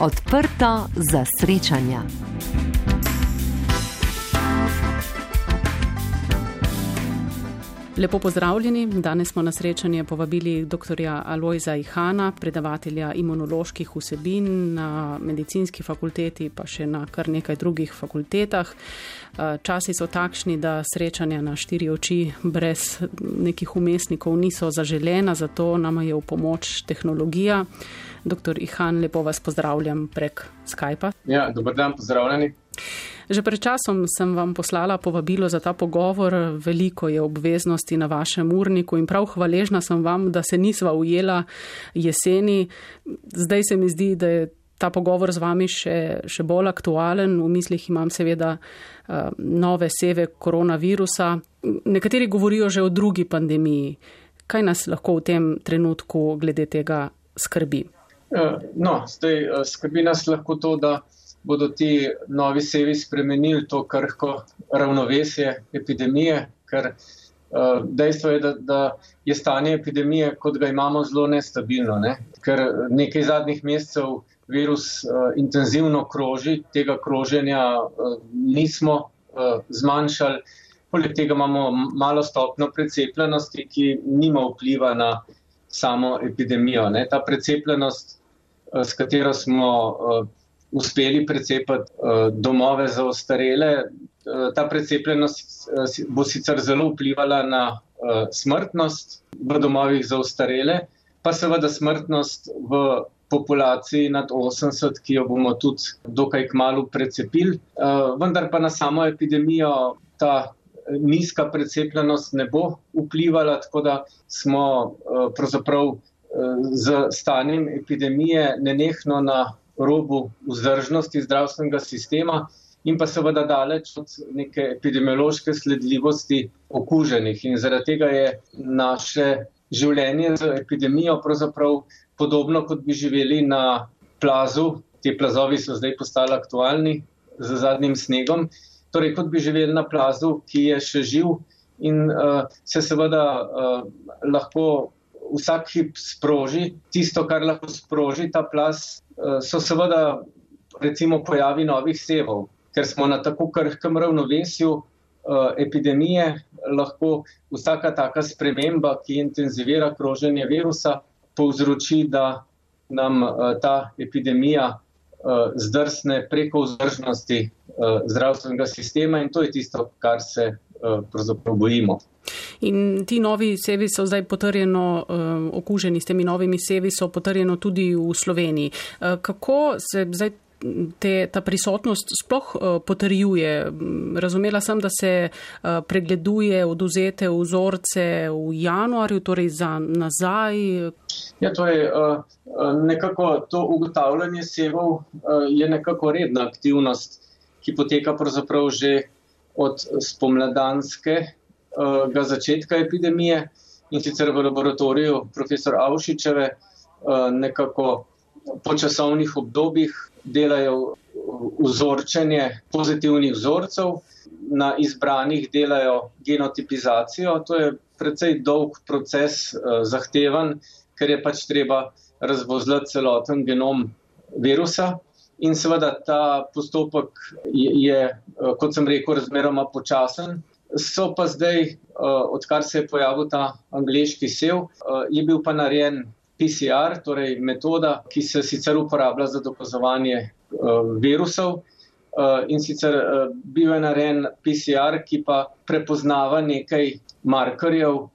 Odprto za srečanja. Lepo pozdravljeni. Danes smo na srečanje povabili dr. Alojza Ihana, predavatelja imunoloških vsebin na medicinski fakulteti, pa še na kar nekaj drugih fakultetah. Eh, časi so takšni, da srečanja na štiri oči brez nekih umestnikov niso zaželena, zato nam je v pomoč tehnologija. Dr. Ihan, lepo vas pozdravljam prek Skypa. Ja, dober dan, pozdravljeni. Že pred časom sem vam poslala povabilo za ta pogovor. Veliko je obveznosti na vašem urniku in prav hvaležna sem vam, da se nisva ujela jeseni. Zdaj se mi zdi, da je ta pogovor z vami še, še bolj aktualen. V mislih imam seveda uh, nove seve koronavirusa. Nekateri govorijo že o drugi pandemiji. Kaj nas lahko v tem trenutku glede tega skrbi? Eh, no, zdaj eh, skrbi nas lahko to, da bodo ti novi sevi spremenili to krhko ravnovesje epidemije, ker uh, dejstvo je, da, da je stanje epidemije, kot ga imamo, zelo nestabilno, ne? ker nekaj zadnjih mesecev virus uh, intenzivno kroži, tega kroženja uh, nismo uh, zmanjšali, poleg tega imamo malo stopno precepljenosti, ki nima vpliva na samo epidemijo. Ne? Ta precepljenost, uh, s katero smo uh, uspeli precepiti uh, domove za ostarele. Uh, ta precepljenost uh, bo sicer zelo vplivala na smrtnost v domovih za ostarele, pa seveda smrtnost v populaciji nad 80, ki jo bomo tudi dokaj kmalo precepili. Vendar pa na samo epidemijo ta nizka precepljenost ne bo vplivala, tako da smo pravzaprav z stanjem epidemije nenehno na robu vzdržnosti zdravstvenega sistema in pa seveda daleč od neke epidemiološke sledljivosti okuženih. In zaradi tega je naše življenje z epidemijo pravzaprav podobno, kot bi živeli na plazu. Ti plazovi so zdaj postali aktualni z zadnjim snegom. Torej, kot bi živeli na plazu, ki je še živ in uh, se seveda uh, lahko vsak hip sproži. Tisto, kar lahko sproži ta plaz, Eh, so seveda recimo pojavi novih sevov, ker smo na tako krhkem ravnovesju eh, epidemije, lahko vsaka taka sprememba, ki intenzivira kroženje virusa, povzroči, da nam eh, ta epidemija zdrsne preko vzdržnosti zdravstvenega sistema in to je tisto, kar se pravzaprav bojimo. In ti novi sevi so zdaj potrjeno uh, okuženi s temi novimi sevi, so potrjeno tudi v Sloveniji. Uh, kako se zdaj te, ta prisotnost sploh uh, potrjuje? Razumela sem, da se uh, pregleduje oduzete vzorce v januarju, torej za nazaj. Ja, to je uh, nekako to ugotavljanje sevov, uh, je nekako redna aktivnost, ki poteka pravzaprav že od spomladanske uh, začetka epidemije in sicer v laboratoriju profesor Avšičeve uh, nekako po časovnih obdobjih delajo vzorčenje pozitivnih vzorcev, na izbranih delajo genotipizacijo. To je precej dolg proces, uh, zahteven, ker je pač treba razvozlati celoten genom virusa. In seveda ta postopek je, je kot sem rekel, razmeroma počasen, So pa zdaj, uh, odkar se je pojavil ta angliški sev, uh, je bil pa narejen PCR, torej metoda, ki se sicer uporablja za dokazovanje uh, virusov. Uh, in sicer uh, bil je narejen PCR, ki pa prepoznava nekaj markerjev uh,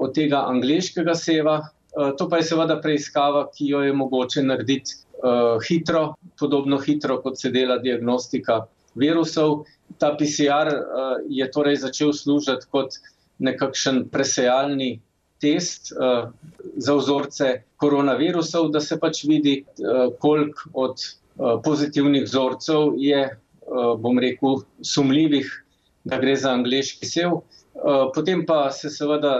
od tega angliškega seva. Uh, to pa je seveda preiskava, ki jo je mogoče narediti uh, hitro, podobno hitro, kot se dela diagnostika virusov ta PCR uh, eh, je torej začel služiti kot nekakšen presejalni test uh, za vzorce koronavirusov, da se pač vidi, uh, koliko od uh, pozitivnih vzorcev je, uh, bom rekel, sumljivih, da gre za angliški sev. Potem pa se seveda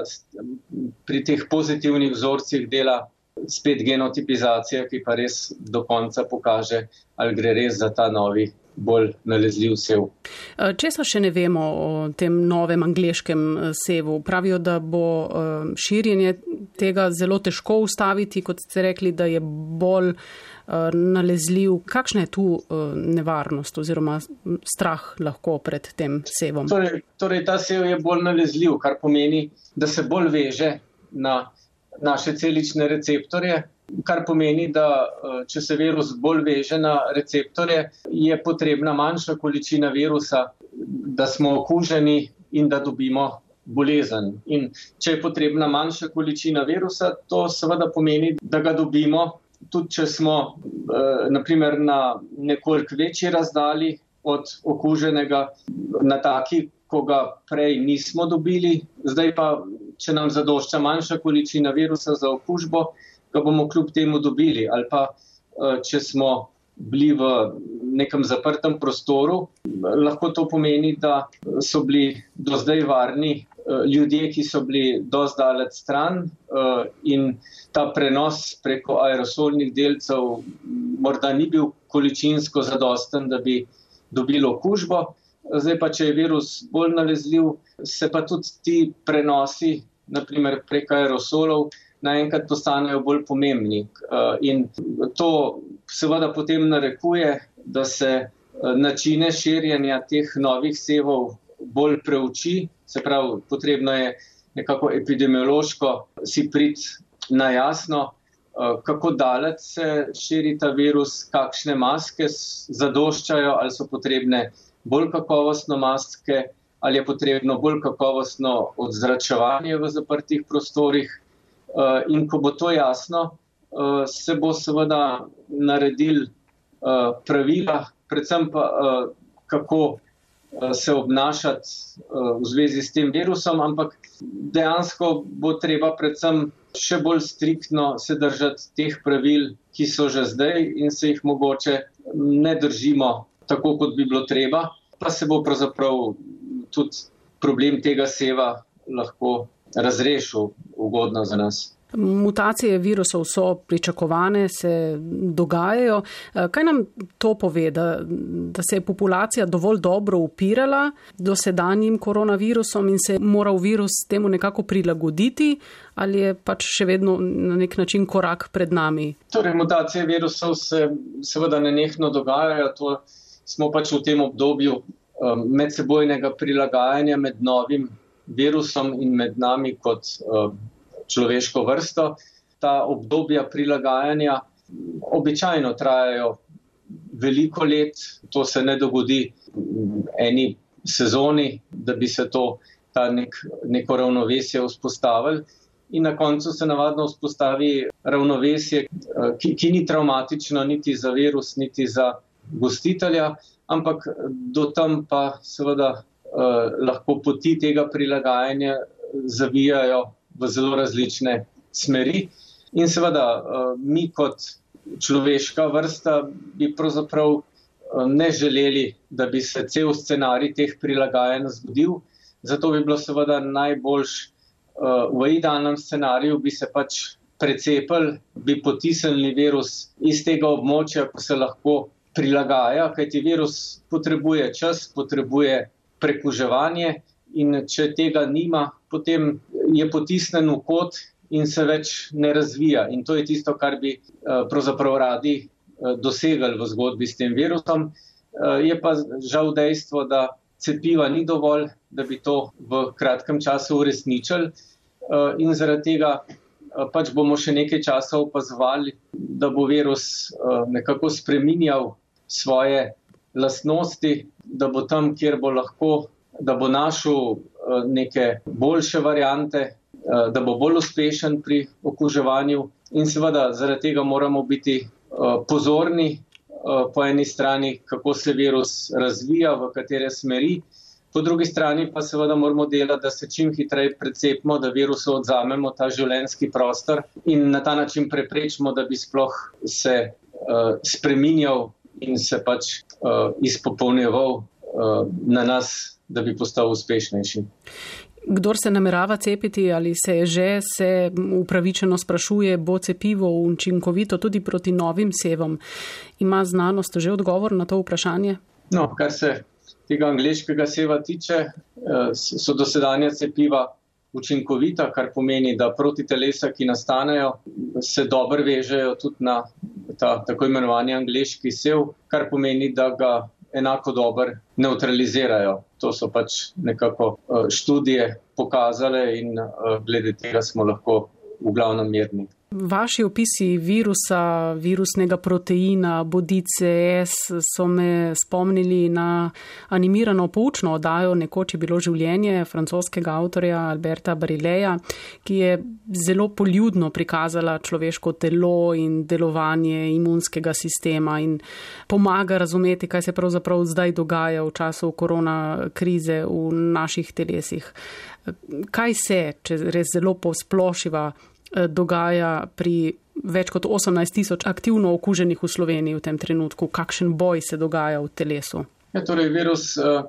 pri teh pozitivnih vzorcih dela spet genotipizacija, ki pa res do konca pokaže, ali gre res za ta novi bolj nalezljiv sev. Eh, če se še ne vemo o tem novem angliškem eh, sevu, pravijo, da bo eh, širjenje tega zelo težko ustaviti, kot ste rekli, da je bolj nalezljiv. Kakšna je tu nevarnost oziroma strah lahko pred tem sevom? Torej, torej ta sev je bolj nalezljiv, kar pomeni, da se bolj veže na naše celične receptorje. Kar pomeni, da če se virus bolj veže na receptorje, je potrebna manjša količina virusa, da smo okuženi in da dobimo bolezen. In če je potrebna manjša količina virusa, to seveda pomeni, da ga dobimo, tudi če smo eh, naprimer na nekoliko večji razdalji od okuženega, na taki, ko ga prej nismo dobili. Zdaj pa, če nam zadošča manjša količina virusa za okužbo, ga bomo kljub temu dobili. Ali pa, eh, če smo bili v nekem zaprtem prostoru, lahko to pomeni, da so bili do zdaj varni Eh, ljudje, ki so bili dosti daleč stran eh, in ta prenos preko aerosolnih delcev morda ni bil količinsko zadosten, da bi dobilo okužbo. Zdaj pa, če je virus bolj nalezljiv, se pa tudi ti prenosi, naprimer preko aerosolov, naenkrat postanejo bolj pomembni. Eh, in to seveda potem narekuje, da se načine širjenja teh novih sevov bolj preuči, se pravi, potrebno je nekako epidemiološko si prid na jasno, eh, kako daleč se širi ta virus, kakšne maske zadoščajo, ali so potrebne bolj kakovostno maske, ali je potrebno bolj kakovostno odzračevanje v zaprtih prostorih. Eh, in ko bo to jasno, eh, se bo seveda naredil pravila, predvsem pa kako Eh, se obnašati eh, v zvezi s tem virusom, ampak dejansko bo treba predvsem še bolj striktno se držati teh pravil, ki so že zdaj in se jih mogoče ne držimo tako, kot bi bilo treba, pa se bo pravzaprav tudi problem tega seva lahko razrešil ugodno za nas. Mutacije virusov so pričakovane, se dogajajo. Eh, kaj nam to pove, da, da se je populacija dovolj dobro upirala dosedanjim koronavirusom in se je moral virus temu nekako prilagoditi ali je pač še vedno na nek način korak pred nami? Torej, mutacije virusov se seveda nenehno dogajajo. To smo pač v tem obdobju um, medsebojnega prilagajanja med novim virusom in med nami kot um, človeško vrsto. Ta obdobja prilagajanja običajno trajajo veliko let, to se ne dogodi eni sezoni, da bi se to, ta nek, neko ravnovesje vzpostavili. In na koncu se navadno vzpostavi ravnovesje, ki, ki ni traumatično niti za virus, niti za gostitelja, ampak do tam pa seveda eh, lahko poti tega prilagajanja zavijajo v zelo različne smeri. In seveda, eh, mi kot človeška vrsta bi pravzaprav eh, ne želeli, da bi se cel scenarij teh prilagajanj zgodil. Zato bi bilo seveda najboljš eh, v idealnem scenariju, bi se pač precepili, bi potisnili virus iz tega območja, ko se lahko prilagaja, kajti virus potrebuje čas, potrebuje prekuževanje in če tega nima, potem je potisnen v kot in se več ne razvija. In to je tisto, kar bi eh, pravzaprav radi eh, dosegli v zgodbi s tem virusom. Eh, je pa žal dejstvo, da cepiva ni dovolj, da bi to v kratkem času uresničili. In zaradi tega pač bomo še nekaj časa opazovali, da bo virus nekako spreminjal svoje lastnosti, da bo tam, kjer bo lahko, da bo našel Eh, neke boljše variante, eh, da bo bolj uspešen pri okuževanju. In seveda zaradi tega moramo biti eh, pozorni po eni strani, kako se virus razvija, v katere smeri. Po drugi strani pa seveda moramo delati, da se čim hitreje precepimo, da virusu odzamemo ta življenski prostor in na ta način preprečimo, da bi sploh se uh, spreminjal in se pač uh, izpopolnjeval uh, na nas da bi postal uspešnejši. Kdor se namerava cepiti ali se je že, se upravičeno sprašuje, bo cepivo učinkovito tudi proti novim sevom. Ima znanost že odgovor na to vprašanje? No, kar se tega angliškega seva tiče, eh, so dosedanja cepiva učinkovita, kar pomeni, da proti telesa, ki nastanejo, se dobro vežejo tudi na ta tako imenovani angliški sev, kar pomeni, da ga enako dober neutralizirajo. To so pač nekako študije pokazale in glede tega smo lahko v glavnem mirni. Vaši opisi virusa, virusnega proteina, bodice S so me spomnili na animirano poučno oddajo Nekoč je bilo življenje francoskega avtorja Alberta Barileja, ki je zelo poljudno prikazala človeško telo in delovanje imunskega sistema in pomaga razumeti, kaj se pravzaprav zdaj dogaja v času korona krize v naših telesih. Kaj se, če res zelo posplošiva, dogaja pri več kot 18 tisoč aktivno okuženih v Sloveniji v tem trenutku? Kakšen boj se dogaja v telesu? Ja, torej, virus eh,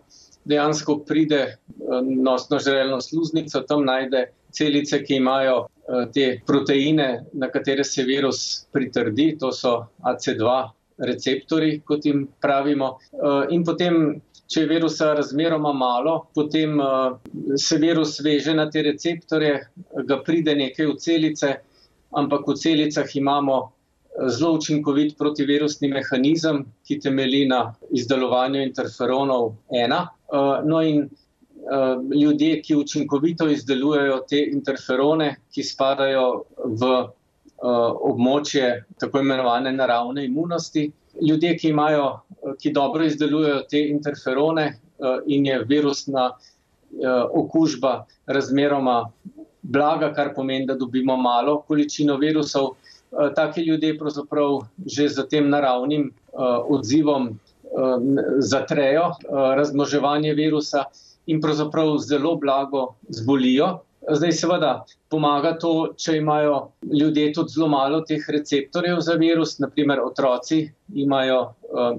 dejansko pride eh, nosno žrelno sluznico, tam najde celice, ki imajo te proteine, na katere se virus pritrdi, to so AC2 receptori, kot jim pravimo. In potem če je virusa razmeroma malo, potem uh, se virus veže na te receptorje, ga pride nekaj v celice, ampak v celicah imamo eh, zelo učinkovit protivirusni mehanizem, ki temelji na izdelovanju interferonov 1. Uh, eh, no in ljudje, ki učinkovito izdelujejo te interferone, ki spadajo v območje tako imenovane naravne imunosti, ljudje, ki imajo ki dobro izdelujejo te interferone eh, in je virusna eh, okužba razmeroma blaga, kar pomeni, da dobimo malo količino virusov. Eh, taki ljudje pravzaprav že z tem naravnim odzivom zatrejo razmnoževanje virusa in pravzaprav zelo blago zbolijo. Zdaj, seveda, pomaga to, če imajo ljudje tudi zelo malo teh receptorjev za virus, naprimer otroci imajo uh,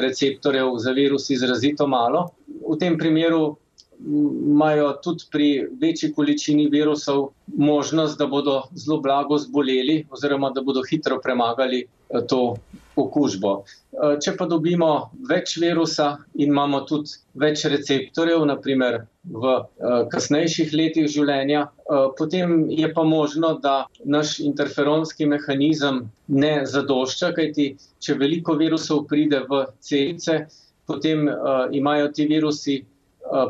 receptorjev za virus izrazito malo. V tem primeru imajo tudi pri večji količini virusov možnost, da bodo zelo blago zboleli oziroma da bodo hitro premagali uh, to okužbo. Eh, če pa dobimo več virusa in imamo tudi več receptorjev, naprimer v eh, kasnejših letih življenja, eh, potem je pa možno, da naš interferonski mehanizem ne zadošča, kajti če veliko virusov pride v celice, potem imajo ti virusi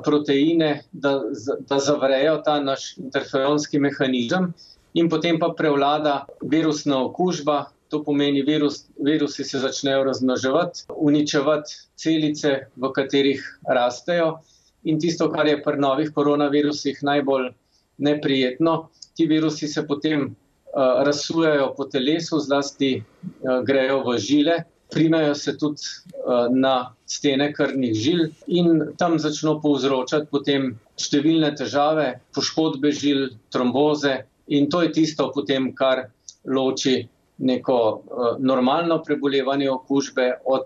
proteine, da, da zavrejo ta naš interferonski mehanizem in potem pa prevlada virusna okužba, To pomeni, virus, virusi se začnejo razmnoževati, uničevati celice, v katerih rastejo. In tisto, kar je pri novih koronavirusih najbolj neprijetno, ti virusi se potem uh, razsujejo po telesu, zlasti uh, grejo v žile, primejo se tudi uh, na stene krvnih žil in tam začnejo povzročati potem številne težave, poškodbe žil, tromboze. In to je tisto, potem, kar loči neko uh, normalno prebolevanje okužbe od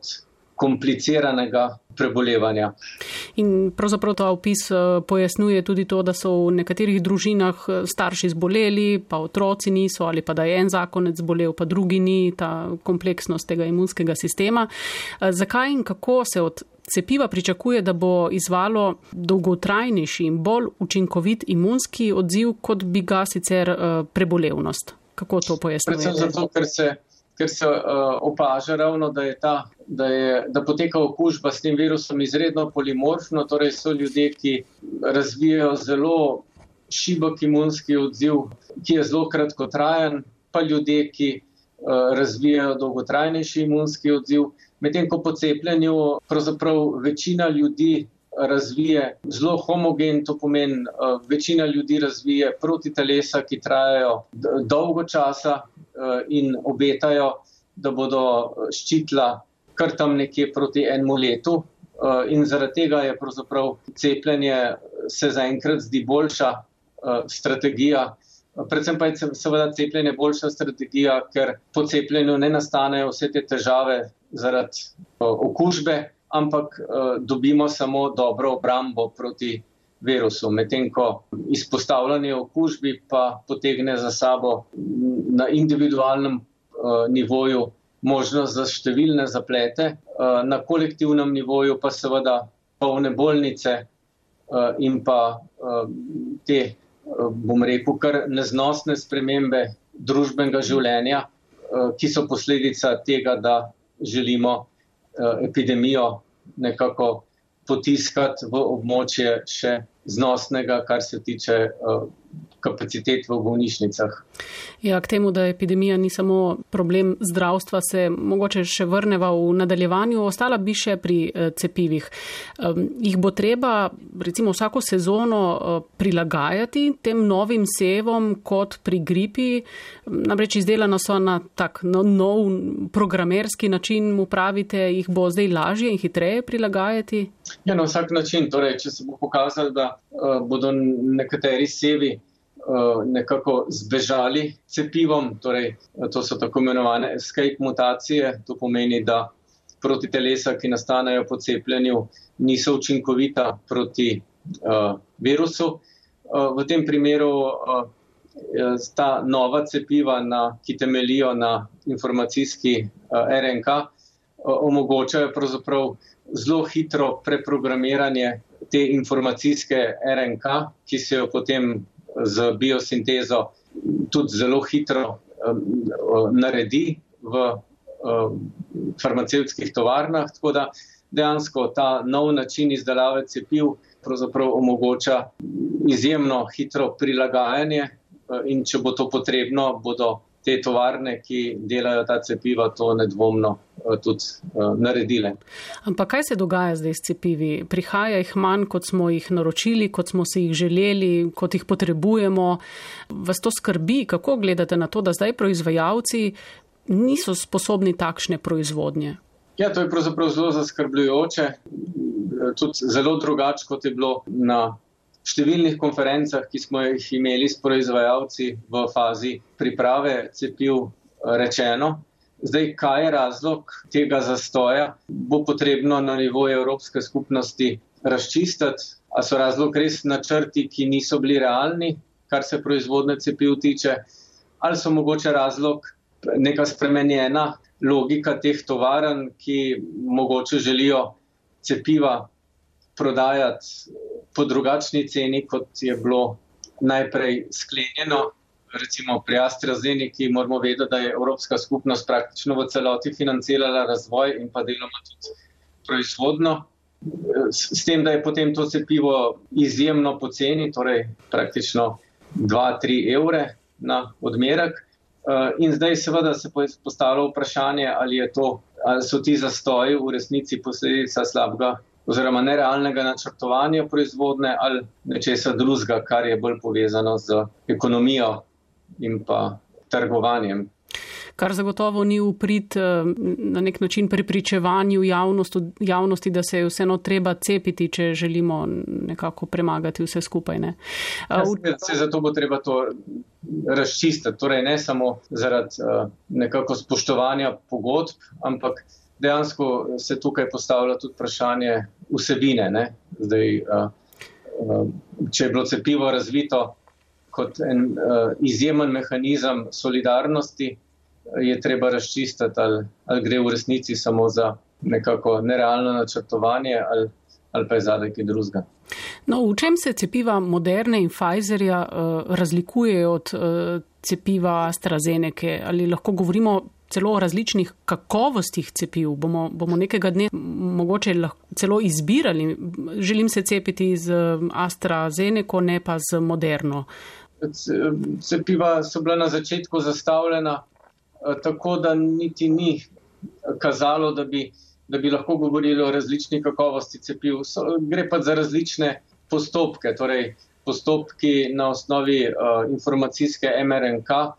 kompliciranega prebolevanja. In pravzaprav ta opis eh, pojasnjuje tudi to, da so v nekaterih družinah eh, starši zboleli, pa otroci niso, ali pa da je en zakonec zbolel, pa drugi ni, ta kompleksnost tega imunskega sistema. Zakaj in kako se od cepiva pričakuje, da bo izvalo dolgotrajnejši in bolj učinkovit imunski odziv, kot bi ga sicer prebolevnost? Kako to pojasnjujete? Predvsem zato, ker se, ker se uh, opaža ravno, da, je ta, da, je, da poteka okužba s tem virusom izredno polimorfno, torej so ljudje, ki razvijajo zelo šibok imunski odziv, ki je zelo kratkotrajen, pa ljudje, ki uh, razvijajo dolgotrajnejši imunski odziv. Medtem ko po cepljenju pravzaprav večina ljudi razvije zelo homogen, to pomeni, uh, večina ljudi razvije protitelesa, ki trajajo dolgo časa uh, in obetajo, da bodo ščitila kar tam nekje proti enemu letu. In zaradi tega je pravzaprav cepljenje se zaenkrat zdi boljša strategija. Predvsem pa je seveda cepljenje boljša strategija, ker po cepljenju ne nastanejo vse te težave zaradi okužbe, ampak uh, dobimo samo dobro obrambo proti virusu, medtem ko izpostavljanje okužbi pa potegne za sabo na individualnem uh, nivoju možnost za številne zaplete, uh, na kolektivnem nivoju pa seveda polne bolnice uh, in pa uh, te, uh, bom rekel, kar neznosne spremembe družbenega življenja. ki so posledica tega, da želimo epidemijo nekako potiskati v območje še znosnega, kar se tiče kapacitet v bolnišnicah. Ja, k temu, da epidemija ni samo problem zdravstva, se mogoče še vrneva v nadaljevanju. Ostala bi še pri eh, cepivih. Jih bo treba recimo vsako sezono eh, prilagajati tem novim sevom kot pri gripi. Namreč izdelano so na tak no, nov programerski način, mu pravite, jih bo zdaj lažje in hitreje prilagajati? Ja, na vsak način. Torej, če se bo pokazalo, da uh, bodo nekateri sevi nekako zbežali cepivom, torej eh, to so tako imenovane escape mutacije, to pomeni, da proti telesa, ki nastanejo po cepljenju, niso učinkovita proti uh, virusu. Uh, v tem primeru uh, ta nova cepiva, na, ki temelijo na informacijski uh, RNK, uh, omogočajo pravzaprav zelo hitro preprogramiranje te informacijske RNK, ki se jo potem z biosintezo tudi zelo hitro naredi v farmacevtskih tovarnah. Tako da dejansko ta nov način izdelave cepiv omogoča izjemno hitro prilagajanje in če bo to potrebno, bodo te tovarne, ki delajo ta cepiva, to nedvomno eh, tudi uh, naredile. Ampak kaj se dogaja zdaj s cepivi? Prihaja jih manj, kot smo jih naročili, kot smo si jih želeli, kot jih potrebujemo. Vas to skrbi? Kako gledate na to, da zdaj proizvajalci niso sposobni takšne proizvodnje? Ja, to je pravzaprav zelo zaskrbljujoče. Tudi zelo drugače, kot je bilo na številnih konferencah, ki smo jih imeli s proizvajalci v fazi priprave cepiv, rečeno. Zdaj, kaj je razlog tega zastoja, bo potrebno na nivoju Evropske skupnosti razčistiti. A so razlog res načrti, ki niso bili realni, kar se proizvodne cepiv tiče, ali so mogoče razlog neka spremenjena logika teh tovarn, ki mogoče želijo cepiva prodajati po drugačni ceni, kot je bilo najprej sklenjeno. Recimo pri AstraZeneca moramo vedeti, da je Evropska skupnost praktično v celoti financirala razvoj in pa deloma tudi proizvodno. S tem, da je potem to cepivo izjemno poceni, torej praktično 2-3 evre na odmerek. In zdaj seveda se postavlja vprašanje, ali, to, ali so ti zastoji v resnici posledica slabega oziroma nerealnega načrtovanja proizvodne ali nečesa drugega, kar je bolj povezano z ekonomijo in pa trgovanjem. Kar zagotovo ni uprit eh, na nek način pripričevanju javnosti, javnosti, da se je vseeno treba cepiti, če želimo nekako premagati vse skupaj. Ne? Ja, se zato bo treba to razčistiti, torej ne samo zaradi uh, nekako spoštovanja pogodb, ampak dejansko se tukaj postavlja tudi vprašanje vsebine. Zdaj, uh, uh, če je bilo cepivo razvito kot en uh, izjemen mehanizem solidarnosti, je treba razčistiti, ali, ali gre v resnici samo za nekako nerealno načrtovanje ali, ali pa je zadaj kaj drugega. No, v čem se cepiva Moderne in Pfizerja uh, razlikujejo od uh, cepiva AstraZeneca? Ali lahko govorimo celo o različnih kakovostih cepiv, bomo, bomo nekega dne mogoče celo izbirali. Želim se cepiti z AstraZeneca, ne pa z Moderno. Cepiva so bila na začetku zastavljena eh, tako, da niti ni kazalo, da bi, da bi lahko govorili o različni kakovosti cepiv. So, gre pa za različne postopke. Torej, postopki na osnovi uh, informacijske MRNK, uh,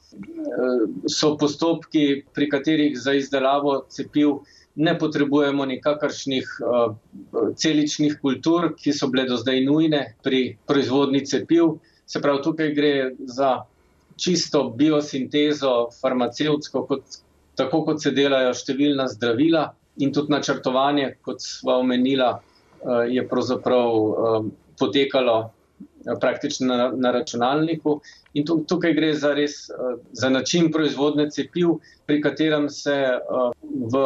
so postopki, pri katerih za izdelavo cepiv ne potrebujemo nikakršnih uh, celičnih kultur, ki so bile do zdaj nujne pri proizvodni cepiv. Se pravi, tukaj gre za čisto biosintezo, farmacevtsko, kot, tako kot se delajo številna zdravila in tudi načrtovanje, kot sva omenila, uh, je pravzaprav uh, potekalo praktično na, na računalniku. In tukaj gre za res za način proizvodne cepiv, pri katerem se v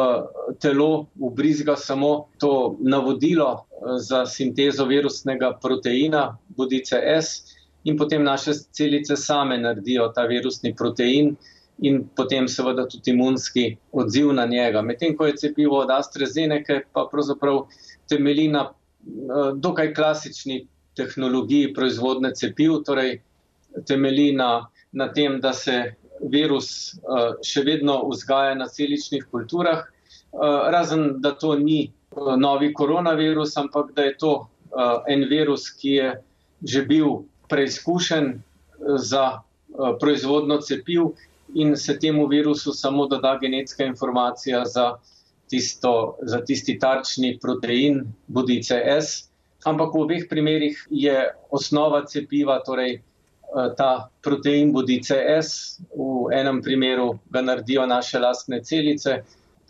telo ubrizga samo to navodilo za sintezo virusnega proteina, bodice S, in potem naše celice same naredijo ta virusni protein in potem seveda tudi imunski odziv na njega. Medtem ko je cepivo od AstraZeneca, pa pravzaprav temelji na dokaj klasični tehnologiji proizvodne cepiv, torej temelji na, na tem, da se virus uh, še vedno vzgaja na celičnih kulturah, uh, razen da to ni uh, novi koronavirus, ampak da je to uh, en virus, ki je že bil preizkušen za uh, proizvodno cepiv in se temu virusu samo doda genetska informacija za, tisto, za tisti tarčni protein budice S. Ampak v obeh primerih je osnova cepiva, torej eh, ta protein budice S. V enem primeru ga naredijo naše lastne celice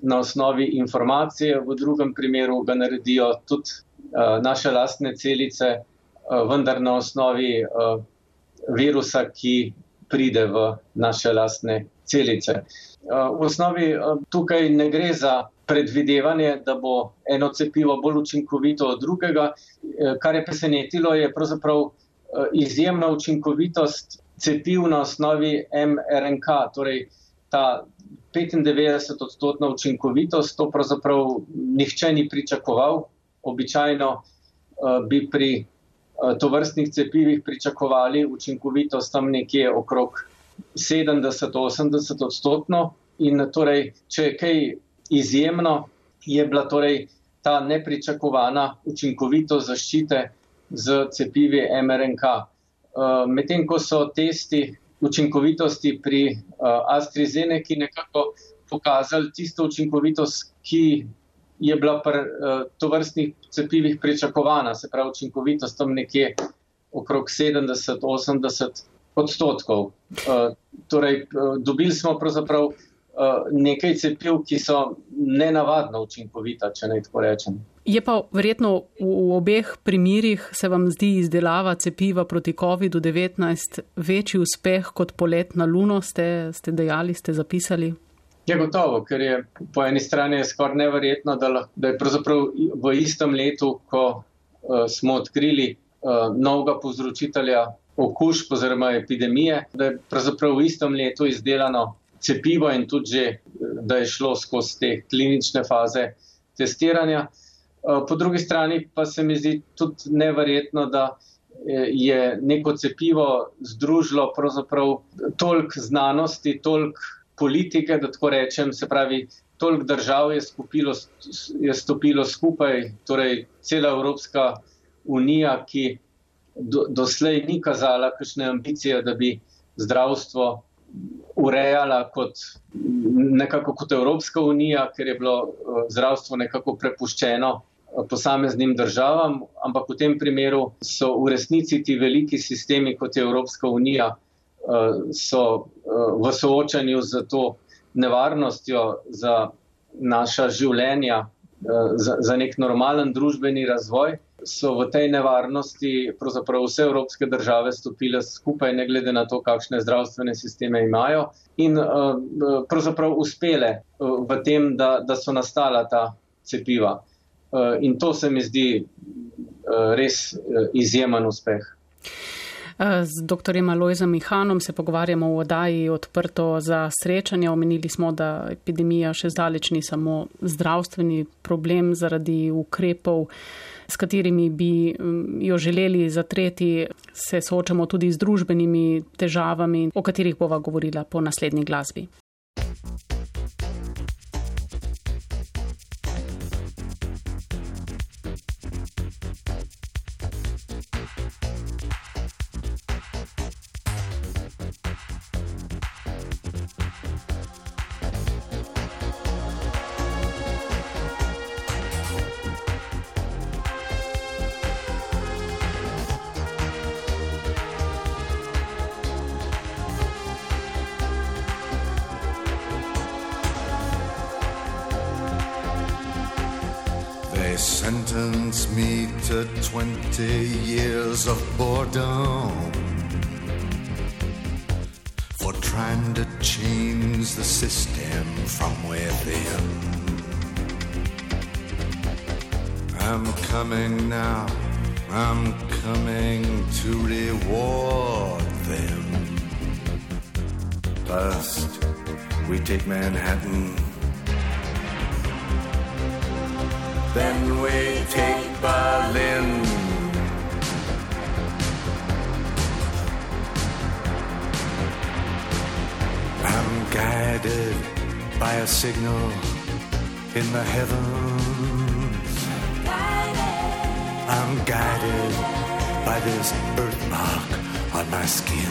na osnovi informacije, v drugem primeru ga naredijo tudi eh, naše lastne celice, eh, vendar na osnovi virusa, ki pride v naše lastne celice. V osnovi tukaj ne gre za predvidevanje, da bo eno cepivo bolj učinkovito od drugega. Uh, kar je presenetilo, je pravzaprav izjemna učinkovitost cepiv na osnovi mRNK, torej ta 95 odstotna učinkovitost, to pravzaprav nihče ni pričakoval. Običajno bi pri Eh, to vrstnih cepivih pričakovali učinkovitost tam nekje okrog 70-80 odstotno. In torej, če je kaj izjemno, je bila torej ta nepričakovana učinkovitost zaščite z cepivi MRNK. Eh, medtem ko so testi učinkovitosti pri eh, AstraZeneca nekako pokazali tisto učinkovitost, ki je bila pri uh, tovrstnih cepivih pričakovana, se pravi učinkovitost tam nekje okrog 70-80 odstotkov. Torej, dobili smo pravzaprav nekaj cepiv, ki so nenavadno učinkovita, če naj tako rečem. Je pa verjetno v obeh primerjih se vam zdi izdelava cepiva proti COVID-19 večji uspeh kot polet na Luno, ste, ste dejali, ste zapisali? Je gotovo, ker je po eni strani skoraj neverjetno, da, da je pravzaprav v istem letu, ko uh, smo odkrili uh, novega povzročitelja okužb oziroma epidemije, da je pravzaprav v istem letu izdelano cepivo in tudi že, da je šlo skozi te klinične faze testiranja. Uh, po drugi strani pa se mi zdi tudi neverjetno, da je neko cepivo združilo pravzaprav toliko znanosti, toliko politike, da tako rečem, se pravi, toliko držav je, skupilo, je stopilo skupaj, torej cela Evropska unija, ki do, doslej ni kazala kakšne ambicije, da bi zdravstvo urejala kot nekako kot Evropska unija, ker je bilo eh, zdravstvo nekako prepuščeno eh, posameznim državam, ampak v tem primeru so v resnici ti veliki sistemi, kot je Evropska unija, Eh, so v soočanju z to nevarnostjo za naša življenja, za, za nek normalen družbeni razvoj, so v tej nevarnosti pravzaprav vse evropske države stopile skupaj, ne glede na to, kakšne zdravstvene sisteme imajo in pravzaprav uspele v tem, da, da so nastala ta cepiva. In to se mi zdi res izjemen uspeh. Z dr. Alojzom Mihanom se pogovarjamo v oddaji odprto za srečanje. Omenili smo, da epidemija še zdaleč ni samo zdravstveni problem zaradi ukrepov, s katerimi bi mm, jo želeli zatreti. Se soočamo tudi z družbenimi težavami, o katerih bova govorila po naslednji glasbi. The system from within. I'm coming now, I'm coming to reward them. First, we take Manhattan. Then we take Berlin. Guided by a signal in the heavens. I'm guided by this birthmark on my skin.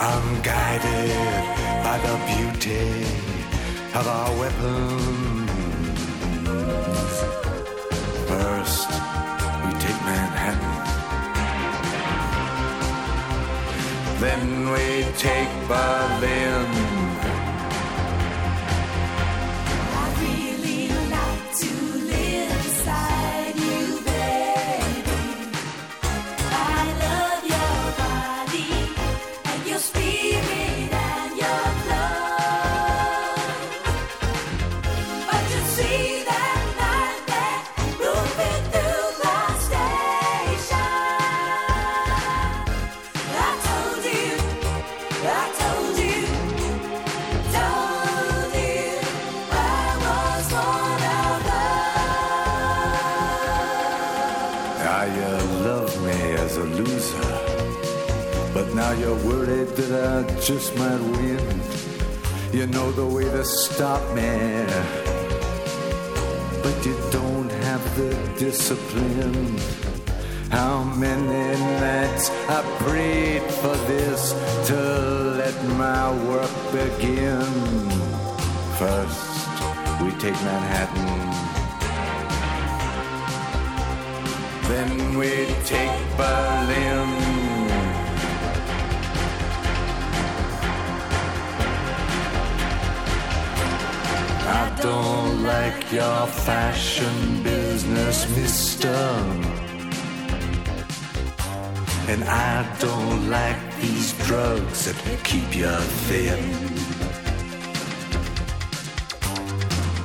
I'm guided by the beauty of our weapons. First, we take Manhattan. Then we take Berlin. That I just might win. You know the way to stop me, but you don't have the discipline. How many nights I prayed for this to let my work begin. First, we take Manhattan. Then we take Berlin. I don't like your fashion business, mister. And I don't like these drugs that keep you thin.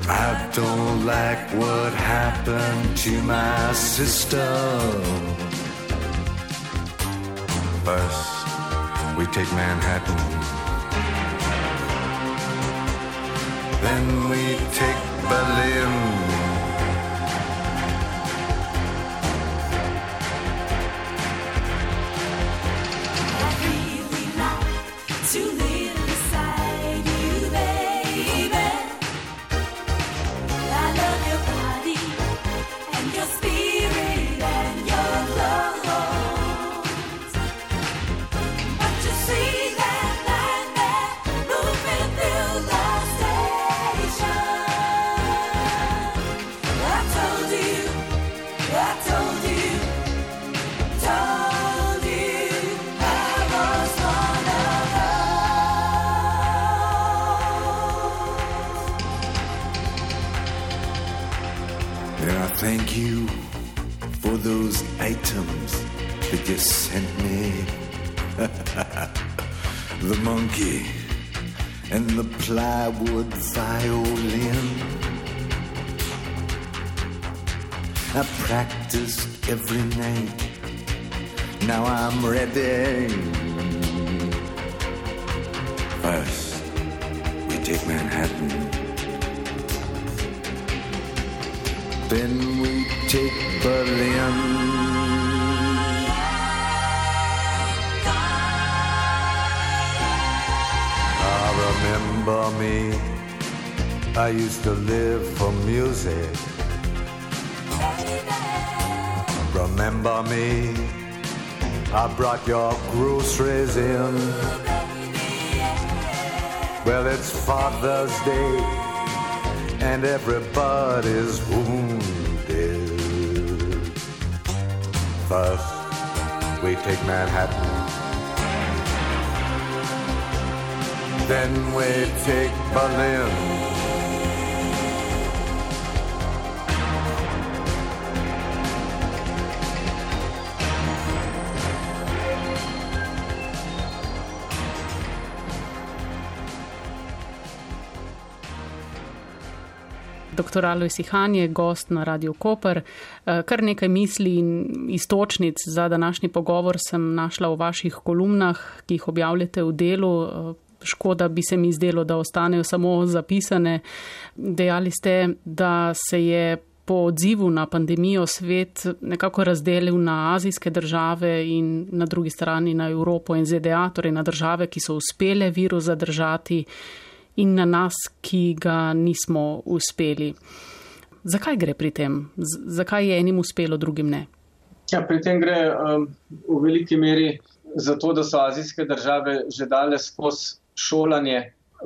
I don't like what happened to my sister. First, we take Manhattan. Then we take Berlin. The monkey and the plywood violin. I practiced every night. Now I'm ready. First, we take Manhattan. Then we take Berlin. Remember me. I used to live for music. Remember me. I brought your groceries in. Well, it's Father's Day, and everybody's wounded. First, we take Manhattan. Then we take Berlin. Dr. Alois Ihan je gost na Radio Koper. Eh, Kar nekaj misli in istočnic za današnji pogovor sem našla v vaših kolumnah, ki jih objavljate v delu. Škoda bi se mi zdelo, da ostanejo samo zapisane. Dejali ste, da se je po odzivu na pandemijo svet nekako razdelil na azijske države in na drugi strani na Evropo in ZDA, torej na države, ki so uspele virus zadržati in na nas, ki ga nismo uspeli. Zakaj gre pri tem? Z zakaj je enim uspelo, drugim ne? Ja, pri tem gre um, v veliki meri za to, da so azijske države že dale skozi šolanje,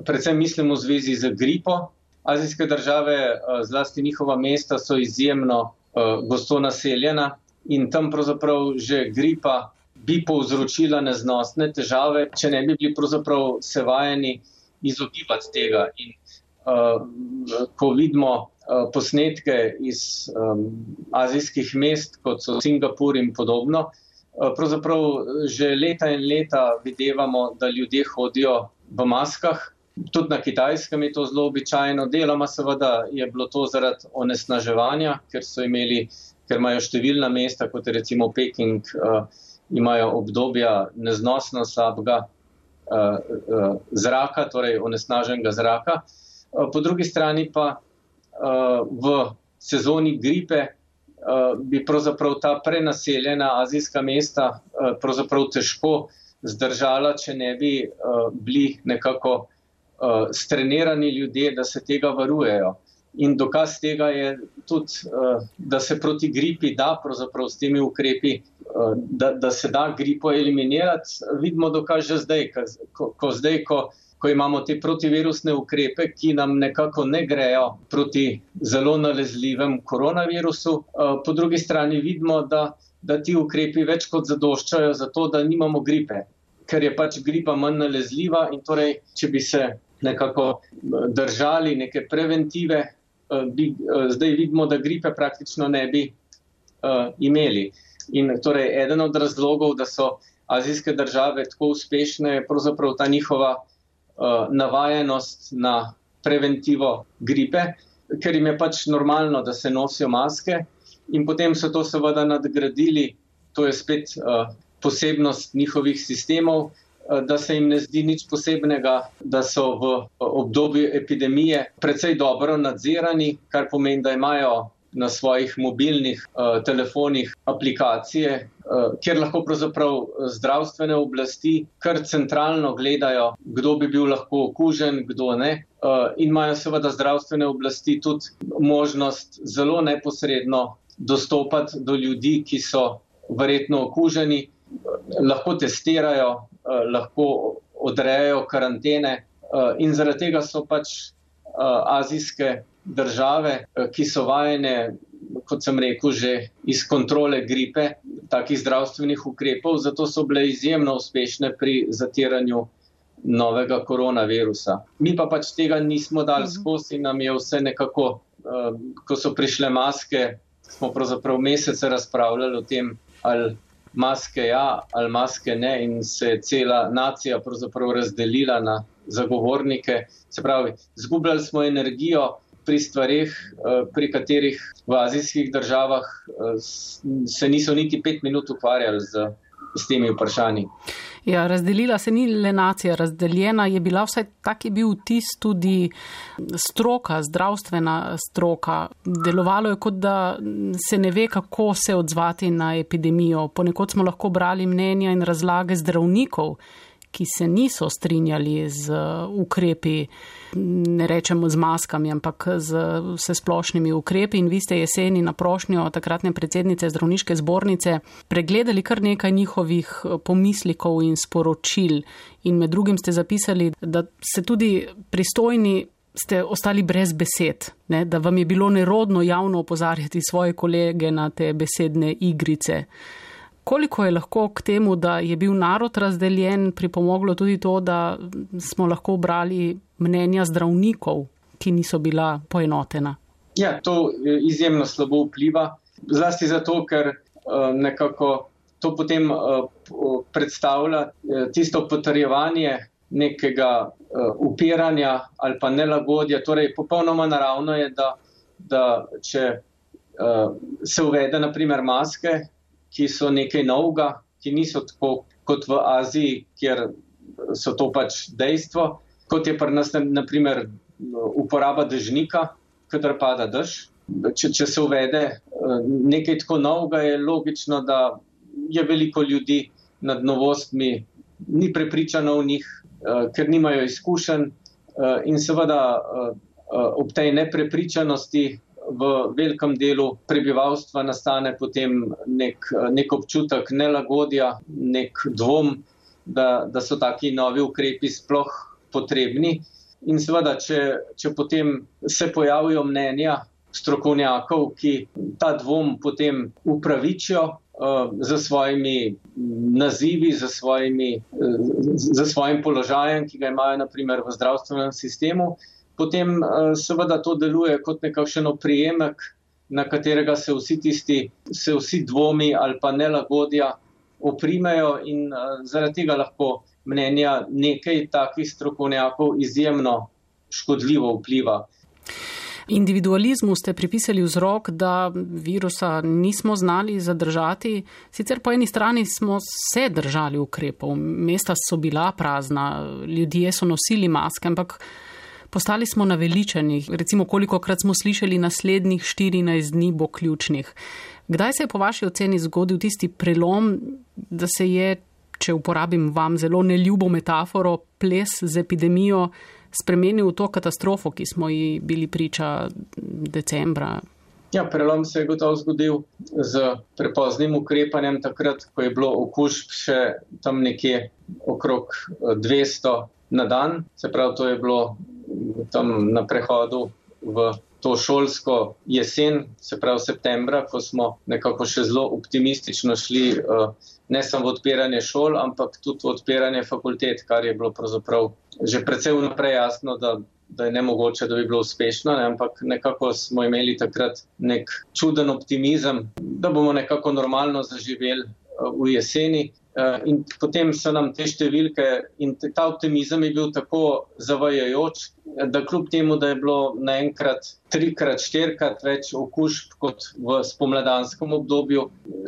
predvsem mislim v zvezi z gripo. Azijske države, zlasti njihova mesta, so izjemno uh, gosto naseljena in tam pravzaprav že gripa bi povzročila neznosne težave, če ne bi bili pravzaprav se vajeni izogibati tega. In uh, ko vidimo uh, posnetke iz um, azijskih mest, kot so Singapur in podobno, uh, pravzaprav že leta in leta videvamo, da ljudje hodijo v maskah. Tudi na kitajskem je to zelo običajno, deloma seveda je bilo to zaradi onesnaževanja, ker so imeli, ker imajo številna mesta, kot je recimo Peking, uh, imajo obdobja neznosno slabega uh, uh, zraka, torej onesnaženega zraka. Uh, po drugi strani pa uh, v sezoni gripe uh, bi pravzaprav ta prenaseljena azijska mesta uh, pravzaprav težko zdržala, če ne bi uh, bili nekako uh, strenirani ljudje, da se tega varujejo. In dokaz tega je tudi, uh, da se proti gripi da, pravzaprav s temi ukrepi, uh, da, da se da gripo eliminirati. Vidimo dokaz že zdaj, ko, ko, zdaj ko, ko imamo te protivirusne ukrepe, ki nam nekako ne grejo proti zelo nalezljivem koronavirusu. Po drugi strani vidimo, da, da ti ukrepi več kot zadoščajo za to, da nimamo gripe. Ker je pač gripa manj nalezljiva, in torej, če bi se nekako držali neke preventive, bi, zdaj vidimo, da gripe praktično ne bi uh, imeli. In torej, eden od razlogov, da so azijske države tako uspešne, je pravzaprav ta njihova uh, navajenost na preventivo gripe, ker jim je pač normalno, da se nosijo maske, in potem so to seveda nadgradili, to je spet uh, posebnost njihovih sistemov, da se jim ne zdi nič posebnega, da so v obdobju epidemije precej dobro nadzirani, kar pomeni, da imajo na svojih mobilnih uh, telefonih aplikacije, uh, kjer lahko pravzaprav zdravstvene oblasti kar centralno gledajo, kdo bi bil lahko okužen, kdo ne. Uh, in imajo seveda zdravstvene oblasti tudi možnost zelo neposredno dostopati do ljudi, ki so verjetno okuženi, lahko testirajo, Eh, lahko odrejajo karantene eh, in zaradi tega so pač eh, azijske države, ki so vajene, kot sem rekel, že iz kontrole gripe, takih zdravstvenih ukrepov, zato so bile izjemno uspešne pri zatiranju novega koronavirusa. Mi pa pač tega nismo dali skozi in nam je vse nekako, ko so prišle maske, smo pravzaprav mesece razpravljali o tem, ali maske ja ali maske ne in se je cela nacija pravzaprav razdelila na zagovornike. Se pravi, zgubljali smo energijo pri stvarih, eh, pri katerih v azijskih državah eh, se niso niti pet minut ukvarjali z, z temi vprašanji. Ja, razdelila se ni le nacija, razdeljena je bila vsaj tak je bil vtis tudi stroka, zdravstvena stroka. Delovalo je kot da se ne ve, kako se odzvati na epidemijo. Ponekod smo lahko brali mnenja in razlage zdravnikov, ki se niso strinjali z ukrepi, ne rečemo z maskami, ampak z vse splošnimi ukrepi. In vi ste jeseni na prošnjo takratne predsednice zdravniške zbornice pregledali kar nekaj njihovih pomislikov in sporočil. In med drugim ste zapisali, da se tudi pristojni. Ste ostali brez besed, ne? da vam je bilo nerodno javno opozarjati svoje kolege na te besedne igrice. Koliko je lahko k temu, da je bil narod razdeljen, pripomoglo tudi to, da smo lahko brali mnenja zdravnikov, ki niso bila poenotena? Ja, to izjemno slabo vpliva. Zlasti zato, ker uh, nekako to potem uh, predstavlja tisto potrjevanje nekega upiranja ali pa nelagodja. Torej, popolnoma naravno je, da da če se uvede naprimer maske, ki so nekaj novega, ki niso tako kot v Aziji, kjer so to pač dejstvo, kot je pri nas naprimer uporaba dežnika, kadar pada dež. Če, če se uvede uh, nekaj tako novega, je logično, da je veliko ljudi nad novostmi, ni prepričano v njih, uh, ker nimajo izkušenj uh, in seveda ob tej neprepričanosti v velikem delu prebivalstva nastane potem nek, nek občutek nelagodja, nek dvom, da, da so taki novi ukrepi sploh potrebni. In seveda, če, če potem se pojavijo mnenja strokovnjakov, ki ta dvom potem upravičijo uh, za svojimi nazivi, za, svojimi, uh, za svojim položajem, ki ga imajo naprimer v zdravstvenem sistemu, potem uh, seveda to deluje kot nekakšen oprijemek, na katerega se vsi tisti, se vsi dvomi ali pa nelagodja oprimejo in uh, zaradi tega lahko mnenja nekaj takih strokovnjakov izjemno škodljivo vpliva. Individualizmu ste pripisali vzrok, da virusa nismo znali zadržati, sicer po eni strani smo se držali ukrepov, mesta so bila prazna, ljudje so nosili maske, ampak postali smo naveličeni. Recimo, koliko krat smo slišali, naslednjih 14 dni bo ključnih. Kdaj se je po vaši oceni zgodil tisti prelom, da se je, če uporabim vam zelo neljubo metaforo, ples z epidemijo spremenil v to katastrofo, ki smo ji bili priča decembra? Ja, prelom se je gotovo zgodil z prepoznim ukrepanjem, takrat, ko je bilo okužb še tam nekje okrog 200 na dan. Se pravi, to je bilo tam na prehodu v to šolsko jesen, se pravi septembra, ko smo nekako še zelo optimistično šli eh, ne samo v odpiranje šol, ampak tudi v odpiranje fakultet, kar je bilo pravzaprav že precej vnaprej jasno, da, da je nemogoče, da bi bilo uspešno, ne? ampak nekako smo imeli takrat nek čuden optimizem, da bomo nekako normalno zaživeli eh, v jeseni. Eh, in potem so nam te številke in ta optimizem je bil tako zavajajoč, da kljub temu, da je bilo naenkrat trikrat, štirikrat več okužb kot v spomladanskem obdobju,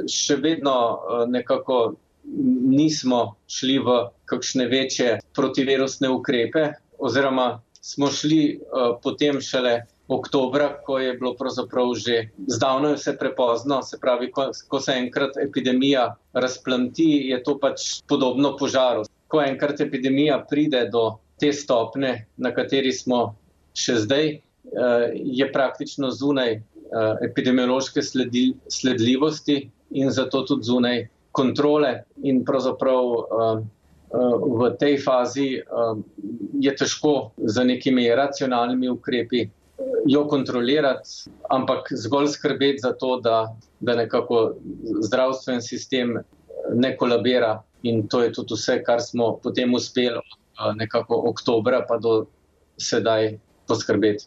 še vedno eh, nekako nismo šli v kakšne večje protivirusne ukrepe oziroma smo šli uh, potem šele oktobra, ko je bilo pravzaprav že zdavno vse prepozno, se pravi, ko, ko se enkrat epidemija razplanti, je to pač podobno požaru. Ko enkrat epidemija pride do te stopne, na kateri smo še zdaj, eh, je praktično zunaj eh, epidemiološke sledi, sledljivosti in zato tudi zunaj kontrole in pravzaprav eh, v tej fazi je težko za nekimi racionalnimi ukrepi jo kontrolirati, ampak zgolj skrbeti za to, da, da nekako zdravstven sistem ne kolabira. In to je tudi vse, kar smo potem uspeli nekako oktobra pa do sedaj poskrbeti.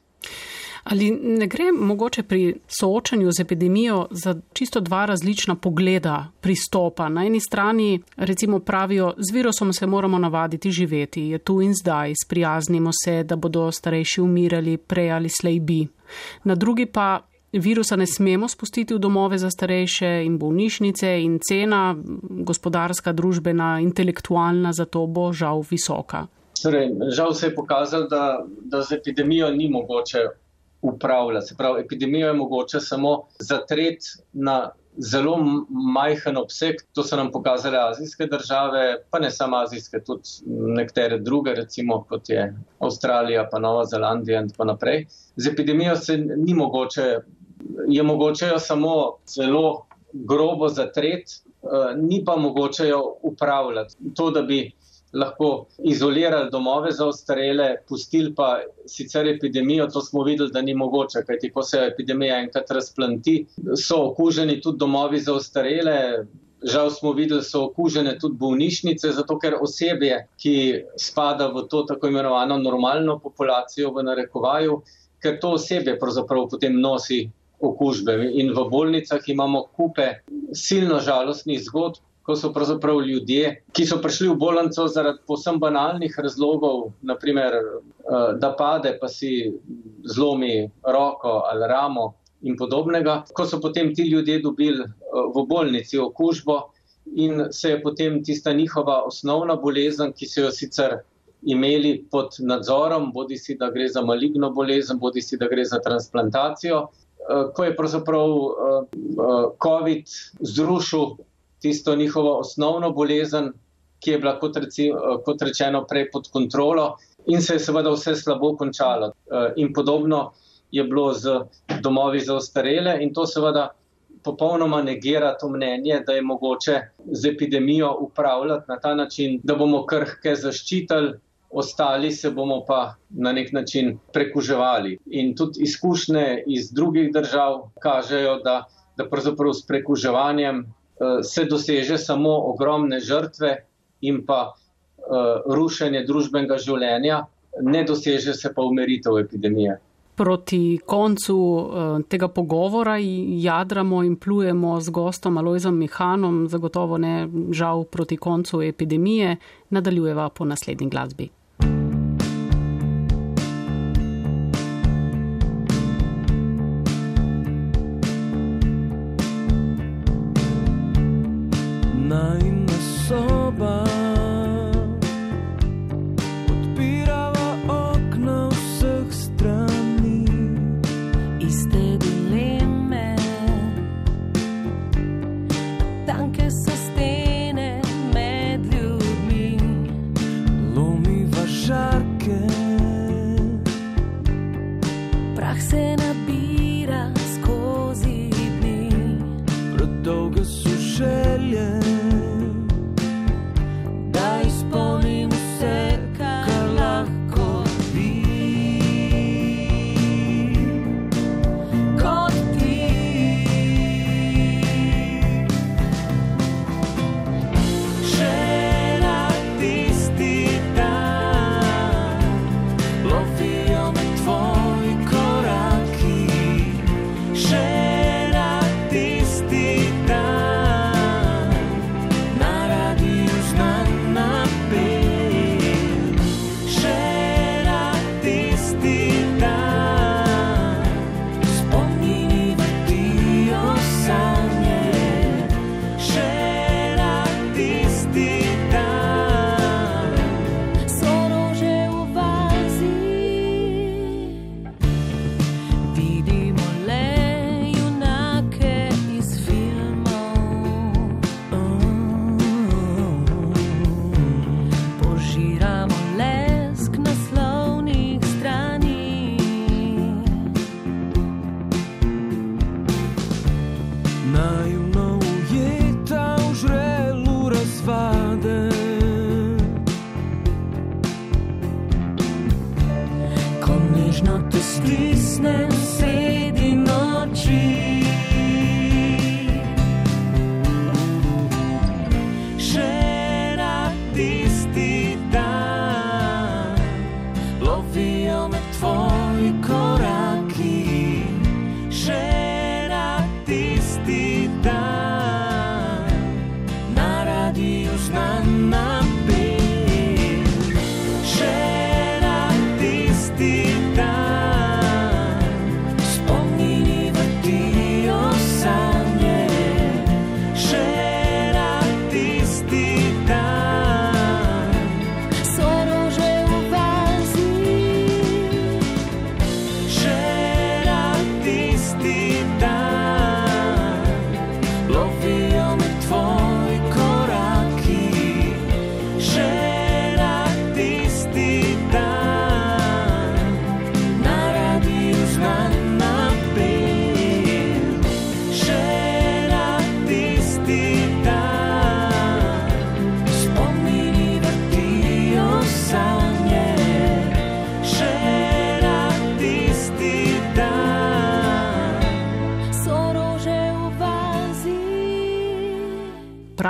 Ali ne gre mogoče pri soočanju z epidemijo za čisto dva različna pogleda pristopa? Na eni strani recimo pravijo, z virusom se moramo navaditi živeti, je tu in zdaj, sprijaznimo se, da bodo starejši umirali prej ali slej bi. Na drugi pa virusa ne smemo spustiti v domove za starejše in bolnišnice in cena gospodarska, družbena, intelektualna za to bo žal visoka. Torej, žal se je pokazalo, da, da z epidemijo ni mogoče upravlja. Se pravi, epidemijo je mogoče samo zatreti na zelo majhen obseg. To so nam pokazale azijske države, pa ne samo azijske, tudi nekatere druge, recimo kot je Avstralija, pa Nova Zelandija in tako naprej. Z epidemijo se ni mogoče, je mogoče jo samo zelo grobo zatreti, eh, ni pa mogoče jo upravljati. To, da bi lahko izolirali domove za ostarele, pustili pa sicer epidemijo, to smo videli, da ni mogoče, kajti ko se epidemija enkrat razplanti, so okuženi tudi domovi za ostarele. Žal smo videli, da so okužene tudi bolnišnice, zato ker osebje, ki spada v to tako imenovano normalno populacijo v narekovaju, ker to osebje pravzaprav potem nosi okužbe. In v bolnicah imamo kupe silno žalostnih zgodb, ko so pravzaprav ljudje, ki so prišli v bolnico zaradi posem banalnih razlogov, naprimer, eh, da pade, pa si zlomi roko ali ramo in podobnega. Ko so potem ti ljudje dobili eh, v bolnici okužbo in se je potem tista njihova osnovna bolezen, ki so jo sicer imeli pod nadzorom, bodi si, da gre za maligno bolezen, bodi si, da gre za transplantacijo, eh, ko je pravzaprav COVID zrušil tisto njihovo osnovno bolezen, ki je bila, kot, reci, kot rečeno, prej pod kontrolo, in se je seveda vse slabo končalo. In podobno je bilo z domovi za ostarele, in to seveda popolnoma negira to mnenje, da je mogoče z epidemijo upravljati na ta način, da bomo krhke zaščitili. Ostali se bomo pa na nek način prekuževali. In tudi izkušnje iz drugih držav kažejo, da, da pravzaprav s prekuževanjem se doseže samo ogromne žrtve in pa uh, rušenje družbenega življenja, ne doseže se pa umeritev epidemije. Proti koncu uh, tega pogovora jadramo in plujemo z gostom Alojzom Mihanom, zagotovo ne žal proti koncu epidemije, nadaljujeva po naslednji glasbi.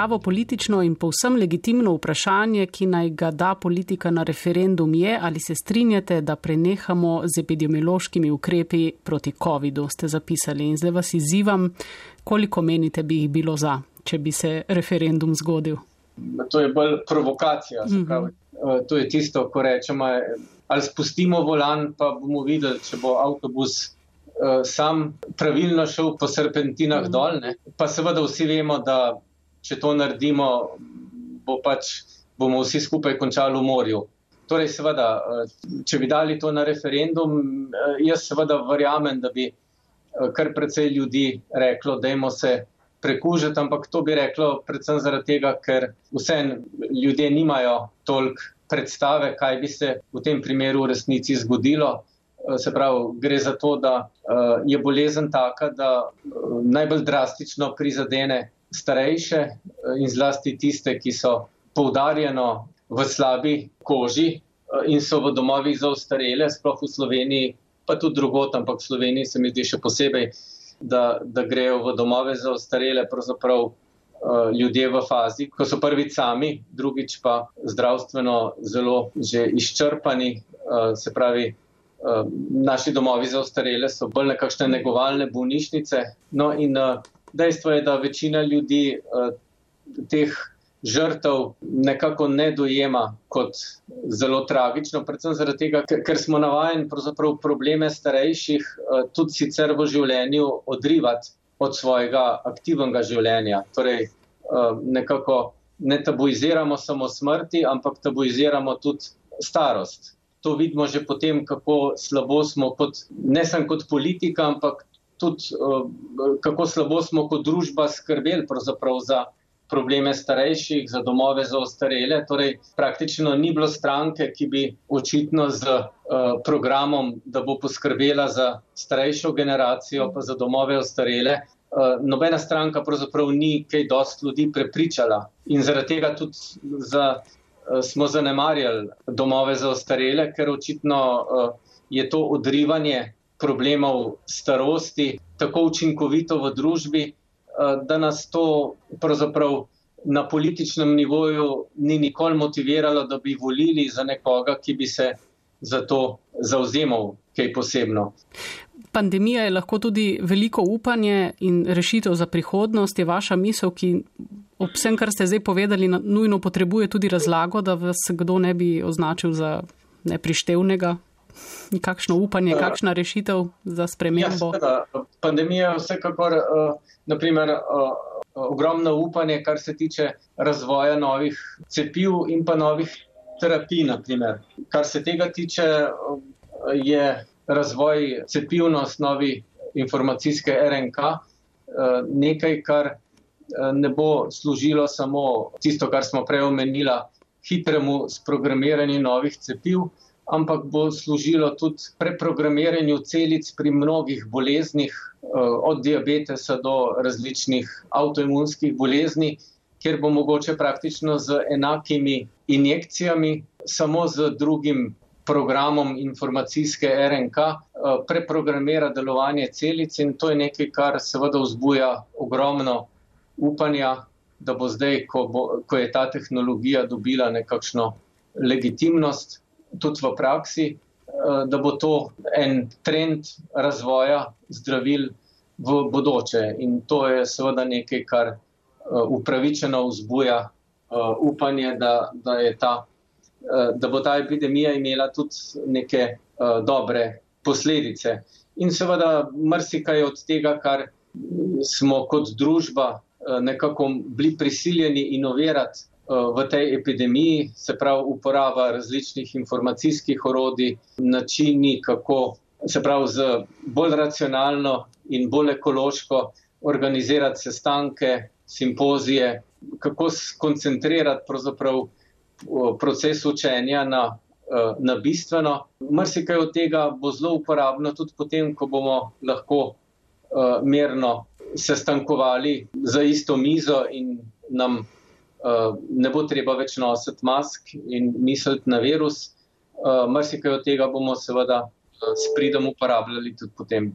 Pravo politično in povsem legitimno vprašanje, ki naj ga da politika na referendum, je, ali se strinjate, da prenehamo z epidemiološkimi ukrepi proti COVID-u, ste zapisali. In zdaj vas izzivam, koliko menite bi jih bilo za, če bi se referendum zgodil. To je bolj provokacija. Pravi. Uh, to je tisto, ko rečemo, ali spustimo volan, pa bomo videli, če bo avtobus uh, sam pravilno šel po serpentinah mm. dol. Ne? Pa seveda vsi vemo, da če to naredimo, bo pač, bomo vsi skupaj končali v morju. Torej, seveda, če bi dali to na referendum, jaz seveda verjamem, da bi kar precej ljudi reklo, da imamo se prekužiti, ampak to bi reklo predvsem zaradi tega, ker vse ljudje nimajo toliko predstave, kaj bi se v tem primeru v resnici zgodilo. Se pravi, gre za to, da je bolezen taka, da najbolj drastično prizadene starejše in zlasti tiste, ki so poudarjeno v slabi koži in so v domovih za ostarele, sploh v Sloveniji, pa tudi drugot, ampak v Sloveniji se mi zdi še posebej da, da grejo v domove za ostarele, pravzaprav uh, ljudje v fazi, ko so prvič sami, drugič pa zdravstveno zelo že izčrpani. Se pravi, naši domovi za ostarele so bolj nekakšne negovalne bolnišnice. No, in dejstvo je, da večina ljudi uh, teh žrtev nekako ne dojema kot zelo tragično, predvsem zaradi tega, ker smo navajeni probleme starejših eh, tudi sicer v življenju odrivati od svojega aktivnega življenja. Torej, eh, nekako ne tabuiziramo samo smrti, ampak tabuiziramo tudi starost. To vidimo že potem, kako slabo smo kot, ne samo kot politika, ampak tudi eh, kako slabo smo kot družba skrbeli za probleme starejših, za domove za ostarele. Torej, praktično ni bilo stranke, ki bi očitno z uh, programom, da bo poskrbela za starejšo generacijo, pa za domove ostarele. Uh, nobena stranka pravzaprav ni kaj dosti ljudi prepričala in zaradi tega tudi za, uh, smo zanemarjali domove za ostarele, ker očitno je to odrivanje problemov starosti tako učinkovito v družbi, Eh, da nas to pravzaprav na političnem nivoju ni nikoli motiviralo, da bi volili za nekoga, ki bi se za to zauzemal kaj posebno. Pandemija je lahko tudi veliko upanje in rešitev za prihodnost. Je vaša misel, ki ob vsem, kar ste zdaj povedali, nujno potrebuje tudi razlago, da vas kdo ne bi označil za neprištevnega? Kakšno upanje, ja. kakšna rešitev za spremembo? Ja, pandemija je vsekakor. Uh, naprimer, ogromno upanje, kar se tiče razvoja novih cepiv in pa novih terapij. Naprimer. Kar se tega tiče, je razvoj cepiv na osnovi informacijske RNK nekaj, kar ne bo služilo samo tisto, kar smo prej omenili, hitremu sprogramiranju novih cepiv ampak bo služilo tudi preprogramiranju celic pri mnogih boleznih, eh, od diabetesa do različnih avtoimunskih bolezni, kjer bo mogoče praktično z enakimi injekcijami, samo z drugim programom informacijske RNK, eh, preprogramira delovanje celic in to je nekaj, kar seveda vzbuja ogromno upanja, da bo zdaj, ko, bo, ko je ta tehnologija dobila nekakšno legitimnost, tudi v praksi, eh, da bo to en trend razvoja zdravil v bodoče. In to je seveda nekaj, kar eh, upravičeno vzbuja eh, upanje, da, da, ta, da bo ta epidemija imela tudi neke dobre posledice. In seveda marsikaj od tega, kar smo kot družba nekako bili prisiljeni inovirati, v tej epidemiji, se pravi uporaba različnih informacijskih orodij, načini, kako se pravi z bolj racionalno in bolj ekološko organizirati sestanke, simpozije, kako skoncentrirati pravzaprav proces učenja na, na bistveno. Mrsikaj od tega bo zelo uporabno tudi potem, ko bomo lahko merno sestankovali za isto mizo in nam ne bo treba več nositi mask in misliti na virus. Uh, Marsikaj od tega bomo seveda uh, s pridom uporabljali tudi potem.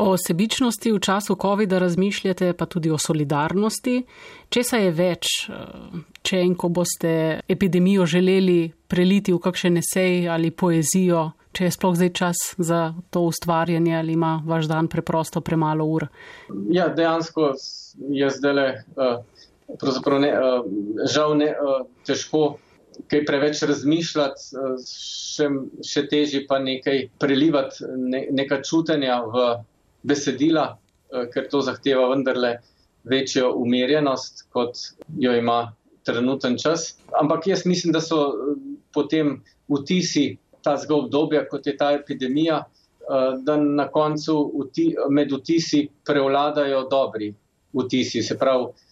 O sebičnosti v času COVID-a razmišljate, pa tudi o solidarnosti. Če se je več, če in ko boste epidemijo želeli preliti v kakšen esej ali poezijo, če je sploh zdaj čas za to ustvarjanje ali ima vaš dan preprosto premalo ur? Ja, dejansko je zdaj le. Uh, pravzaprav ne, uh, žal ne, uh, težko kaj preveč razmišljati, eh, še, še težje pa nekaj prelivati, ne, neka čutenja v besedila, eh, ker to zahteva vendarle večjo umirjenost, kot jo ima trenuten čas. Ampak jaz mislim, da so eh, potem vtisi ta obdobja, kot je ta epidemija, eh, da na koncu vti, med vtisi prevladajo dobri vtisi, se pravi eh,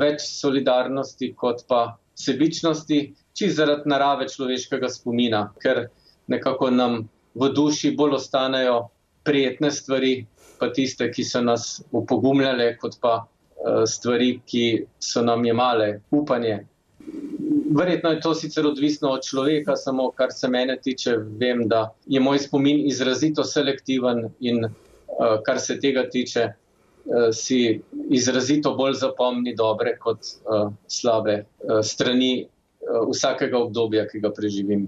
več solidarnosti kot pa sebičnosti, čist zaradi narave človeškega spomina, ker nekako nam v duši bolj ostanejo prijetne stvari, pa tiste, ki so nas upogumljale, kot pa uh, stvari, ki so nam jemale upanje. Verjetno je to sicer odvisno od človeka, samo kar se mene tiče, vem, da je moj spomin izrazito selektiven in uh, kar se tega tiče, si izrazito bolj zapomni dobre kot uh, slabe uh, strani uh, vsakega obdobja, ki ga preživim.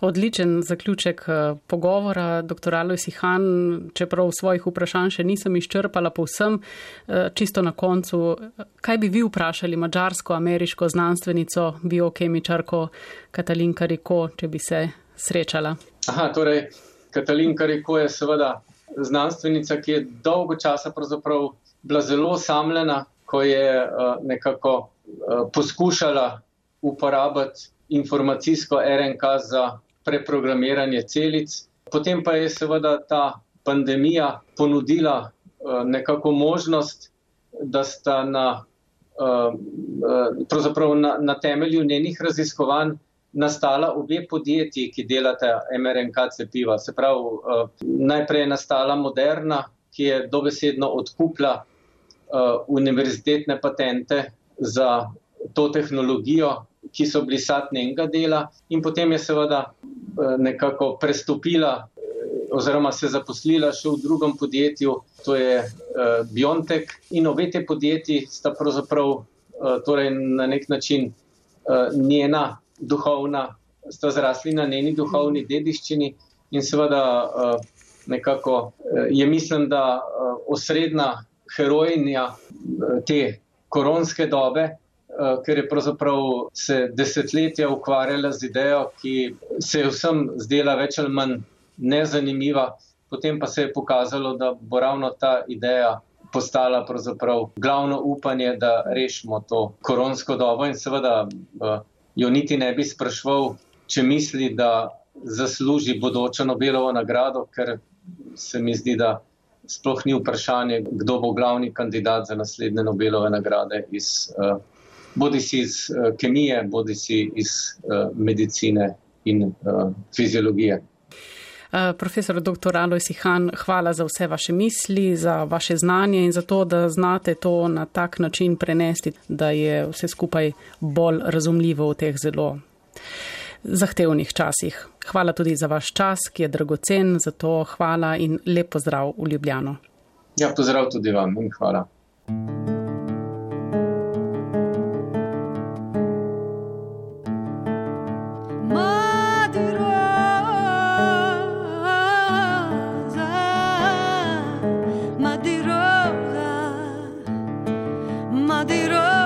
Odličen zaključek eh, pogovora, dr. Alois Han, čeprav svojih vprašanj še nisem izčrpala povsem, eh, čisto na koncu. Kaj bi vi vprašali mađarsko-ameriško znanstvenico, biokemičarko Katalinka Riko, če bi se srečala? Aha, torej, Katalinka Riko je seveda znanstvenica, ki je dolgo časa bila zelo osamljena, ko je uh, nekako uh, poskušala uporabiti informacijsko RNK za preprogramiranje celic. Potem pa je seveda ta pandemija ponudila uh, nekako možnost, da sta na, uh, na, na temelju njenih raziskovanj nastala obe podjetji, ki delata MRNK cepiva. Se pravi, uh, najprej je nastala Moderna, ki je dobesedno odkupila uh, univerzitetne patente za to tehnologijo, ki so bili sad njenega dela, in potem je seveda eh, nekako prestopila oziroma se zaposlila še v drugem podjetju, to je uh, Biontek. In obe te podjetji sta pravzaprav uh, torej na nek način uh, njena duhovna, sta zrasli na njeni duhovni dediščini in seveda uh, nekako uh, je mislim, da uh, osrednja herojinja uh, te koronske dobe, Eh, ker je pravzaprav se desetletja ukvarjala z idejo, ki se je vsem zdela več ali manj nezanimiva, potem pa se je pokazalo, da bo ravno ta ideja postala glavno upanje, da rešimo to koronsko dobo in seveda eh, jo niti ne bi sprašval, če misli, da zasluži bodočo Nobelovo nagrado, ker se mi zdi, da sploh ni vprašanje, kdo bo glavni kandidat za naslednje Nobelove nagrade iz uh, bodi si iz uh, kemije, bodi si iz uh, medicine in uh, fiziologije. Profesor dr. Alois Han, hvala za vse vaše misli, za vaše znanje in za to, da znate to na tak način prenesti, da je vse skupaj bolj razumljivo v teh zelo zahtevnih časih. Hvala tudi za vaš čas, ki je dragocen, zato hvala in lepo zdrav v Ljubljano. Ja, pozdrav tudi vam in hvala. Madeira. Oh.